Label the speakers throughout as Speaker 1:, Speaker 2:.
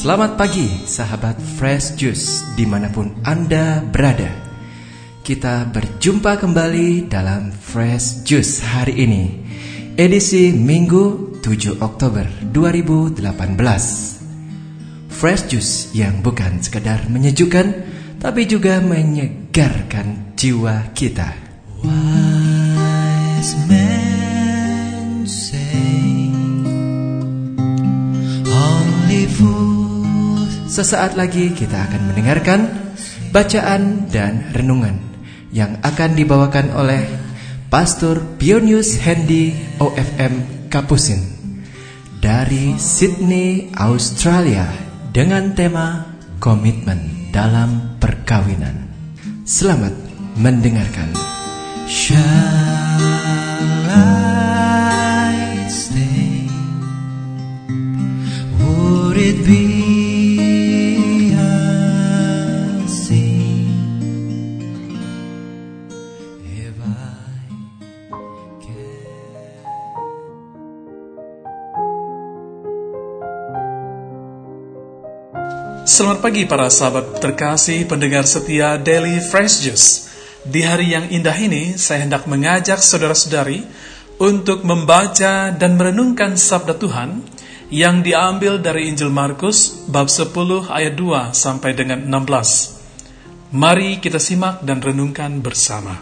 Speaker 1: Selamat pagi sahabat Fresh Juice di mana pun Anda berada. Kita berjumpa kembali dalam Fresh Juice hari ini Edisi Minggu 7 Oktober 2018 Fresh Juice yang bukan sekedar menyejukkan Tapi juga menyegarkan jiwa kita.
Speaker 2: Wise men
Speaker 1: Sesaat lagi kita akan mendengarkan bacaan dan renungan yang akan dibawakan oleh Pastor Pionius Hendy OFM Kapusin dari Sydney, Australia dengan tema komitmen dalam perkawinan. Selamat mendengarkan.
Speaker 2: shall
Speaker 3: Selamat pagi para sahabat terkasih pendengar setia Daily Fresh Juice. Di hari yang indah ini, saya hendak mengajak saudara-saudari untuk membaca dan merenungkan sabda Tuhan yang diambil dari Injil Markus bab 10 ayat 2 sampai dengan 16. Mari kita simak dan renungkan bersama.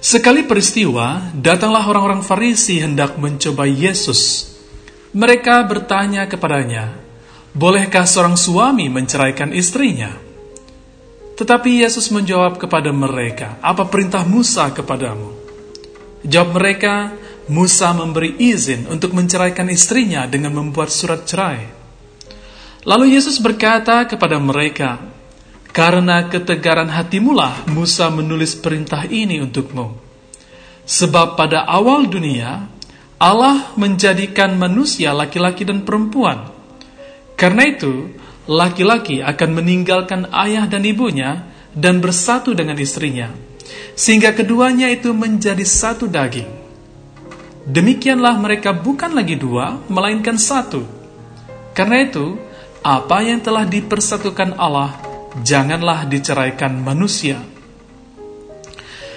Speaker 3: Sekali peristiwa, datanglah orang-orang Farisi hendak mencoba Yesus. Mereka bertanya kepadanya, "Bolehkah seorang suami menceraikan istrinya?" Tetapi Yesus menjawab kepada mereka, "Apa perintah Musa kepadamu?" Jawab mereka, "Musa memberi izin untuk menceraikan istrinya dengan membuat surat cerai." Lalu Yesus berkata kepada mereka, "Karena ketegaran hatimulah Musa menulis perintah ini untukmu. Sebab pada awal dunia Allah menjadikan manusia laki-laki dan perempuan. Karena itu, laki-laki akan meninggalkan ayah dan ibunya dan bersatu dengan istrinya, sehingga keduanya itu menjadi satu daging. Demikianlah mereka bukan lagi dua, melainkan satu. Karena itu, apa yang telah dipersatukan Allah, janganlah diceraikan manusia.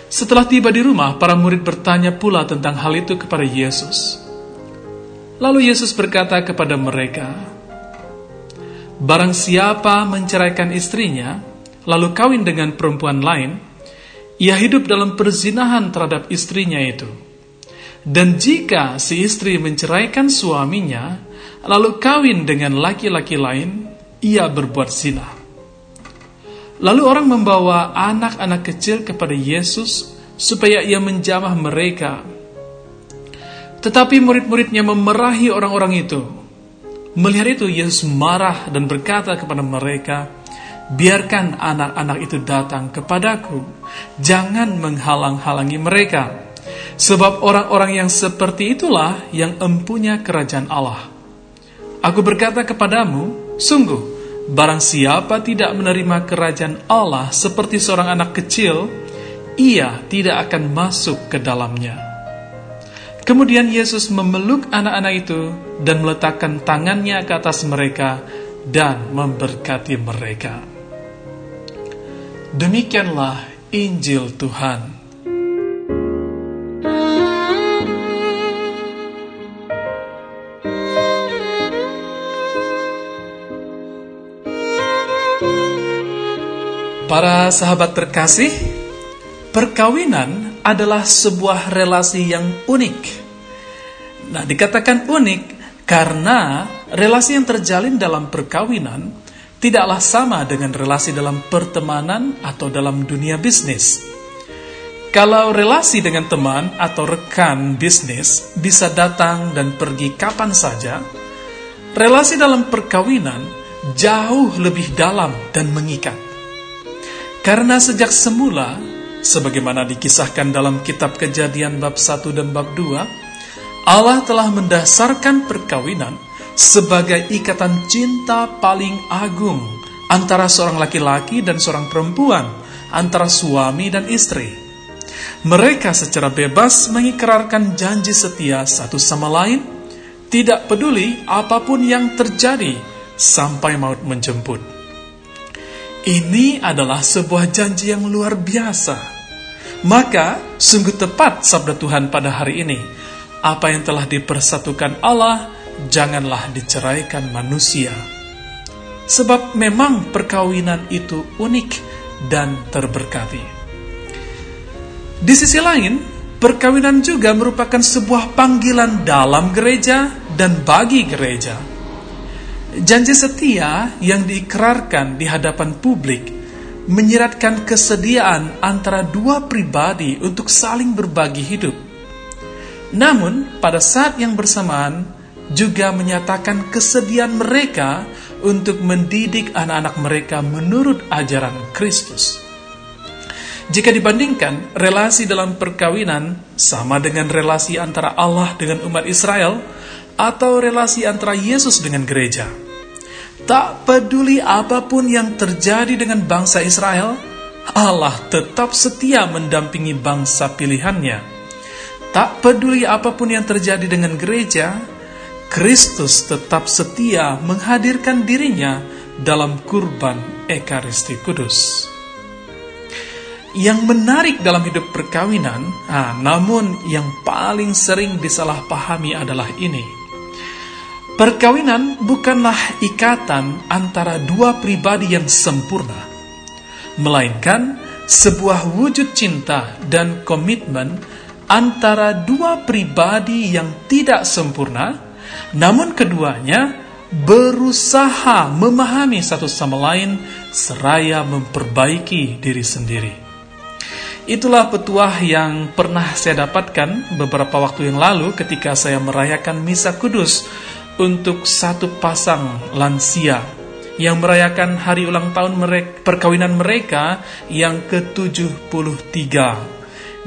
Speaker 3: Setelah tiba di rumah, para murid bertanya pula tentang hal itu kepada Yesus. Lalu Yesus berkata kepada mereka, Barang siapa menceraikan istrinya, lalu kawin dengan perempuan lain, ia hidup dalam perzinahan terhadap istrinya itu. Dan jika si istri menceraikan suaminya, lalu kawin dengan laki-laki lain, ia berbuat zina. Lalu orang membawa anak-anak kecil kepada Yesus supaya ia menjamah mereka. Tetapi murid-muridnya memerahi orang-orang itu. Melihat itu Yesus marah dan berkata kepada mereka, Biarkan anak-anak itu datang kepadaku, jangan menghalang-halangi mereka. Sebab orang-orang yang seperti itulah yang empunya kerajaan Allah. Aku berkata kepadamu, sungguh, Barang siapa tidak menerima kerajaan Allah seperti seorang anak kecil, ia tidak akan masuk ke dalamnya. Kemudian Yesus memeluk anak-anak itu dan meletakkan tangannya ke atas mereka dan memberkati mereka. Demikianlah Injil Tuhan. Para sahabat terkasih, perkawinan adalah sebuah relasi yang unik. Nah, dikatakan unik karena relasi yang terjalin dalam perkawinan tidaklah sama dengan relasi dalam pertemanan atau dalam dunia bisnis. Kalau relasi dengan teman atau rekan bisnis bisa datang dan pergi kapan saja, relasi dalam perkawinan jauh lebih dalam dan mengikat. Karena sejak semula, sebagaimana dikisahkan dalam kitab kejadian bab 1 dan bab 2, Allah telah mendasarkan perkawinan sebagai ikatan cinta paling agung antara seorang laki-laki dan seorang perempuan, antara suami dan istri. Mereka secara bebas mengikrarkan janji setia satu sama lain, tidak peduli apa pun yang terjadi sampai maut menjemput. Ini adalah sebuah janji yang luar biasa. Maka, sungguh tepat sabda Tuhan pada hari ini. Apa yang telah dipersatukan Allah, janganlah diceraikan manusia. Sebab memang perkawinan itu unik dan terberkati. Di sisi lain, perkawinan juga merupakan sebuah panggilan dalam gereja dan bagi gereja. Janji setia yang diikrarkan di hadapan publik menyiratkan kesediaan antara dua pribadi untuk saling berbagi hidup. Namun, pada saat yang bersamaan juga menyatakan kesediaan mereka untuk mendidik anak-anak mereka menurut ajaran Kristus. Jika dibandingkan, relasi dalam perkawinan sama dengan relasi antara Allah dengan umat Israel atau relasi antara Yesus dengan gereja. Tak peduli apa pun yang terjadi dengan bangsa Israel, Allah tetap setia mendampingi bangsa pilihannya. Tak peduli apa pun yang terjadi dengan gereja, Kristus tetap setia menghadirkan dirinya dalam kurban Ekaristi Kudus. Yang menarik dalam hidup perkawinan, ah, namun yang paling sering disalahpahami adalah ini. Perkawinan bukanlah ikatan antara dua pribadi yang sempurna, melainkan sebuah wujud cinta dan komitmen antara dua pribadi yang tidak sempurna namun keduanya berusaha memahami satu sama lain seraya memperbaiki diri sendiri. Itulah petuah yang pernah saya dapatkan beberapa waktu yang lalu ketika saya merayakan misa kudus untuk satu pasang lansia yang merayakan hari ulang tahun mereka, perkawinan mereka yang ke-73.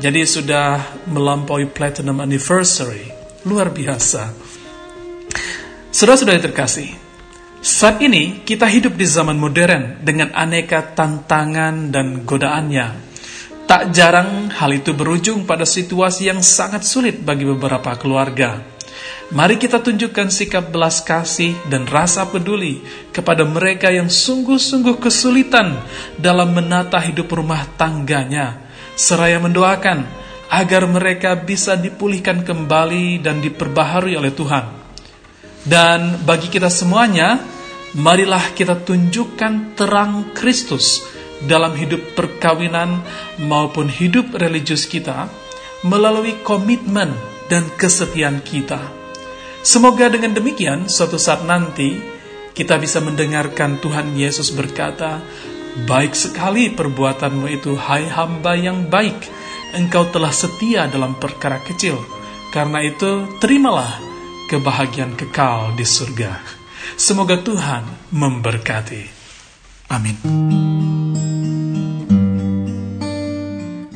Speaker 3: Jadi sudah melampaui platinum anniversary. Luar biasa. Saudara-saudara terkasih, saat ini kita hidup di zaman modern dengan aneka tantangan dan godaannya. Tak jarang hal itu berujung pada situasi yang sangat sulit bagi beberapa keluarga. Mari kita tunjukkan sikap belas kasih dan rasa peduli kepada mereka yang sungguh-sungguh kesulitan dalam menata hidup rumah tangganya, seraya mendoakan agar mereka bisa dipulihkan kembali dan diperbaharui oleh Tuhan. Dan bagi kita semuanya, marilah kita tunjukkan terang Kristus dalam hidup perkawinan maupun hidup religius kita melalui komitmen dan kesetiaan kita. Semoga dengan demikian suatu saat nanti kita bisa mendengarkan Tuhan Yesus berkata, Baik sekali perbuatanmu itu, hai hamba yang baik. Engkau telah setia dalam perkara kecil. Karena itu, terimalah kebahagiaan kekal di surga. Semoga Tuhan memberkati. Amin.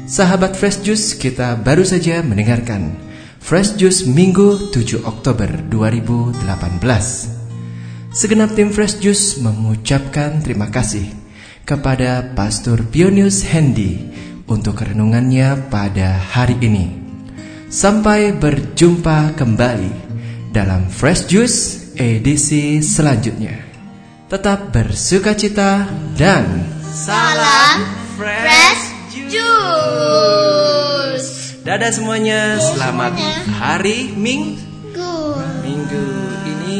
Speaker 1: Sahabat Fresh Juice, kita baru saja mendengarkan Fresh Juice Minggu 7 Oktober 2018. Segenap tim Fresh Juice mengucapkan terima kasih kepada Pastor Pionius Hendy untuk renungannya pada hari ini. Sampai berjumpa kembali dalam Fresh Juice edisi selanjutnya. Tetap bersuka cita dan
Speaker 4: salam Fresh Juice.
Speaker 1: Dadah semuanya, selamat hari Minggu. Minggu ini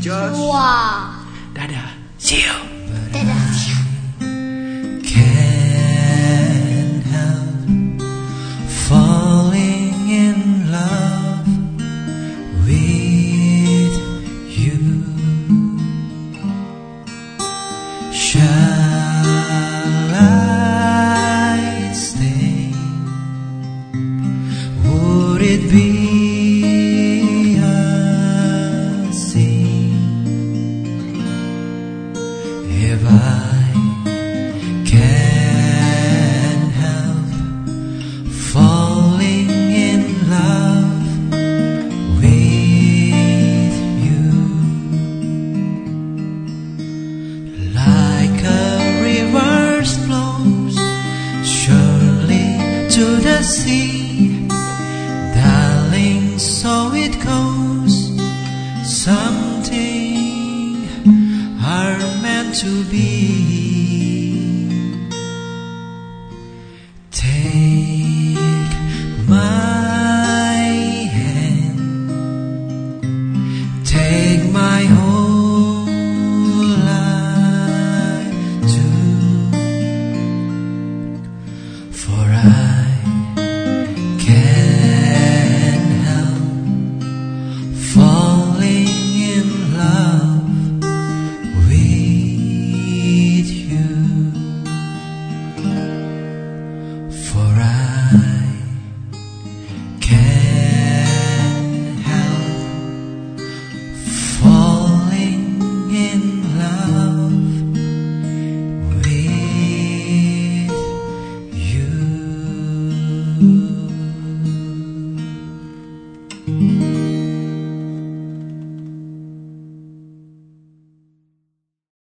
Speaker 4: Joshua.
Speaker 1: Dadah, see you.
Speaker 2: Yeah. falling
Speaker 1: in love
Speaker 2: with
Speaker 1: you.
Speaker 2: Like
Speaker 1: a river flows surely to the sea.
Speaker 2: Darling so it goes.
Speaker 1: Something are meant to
Speaker 2: be.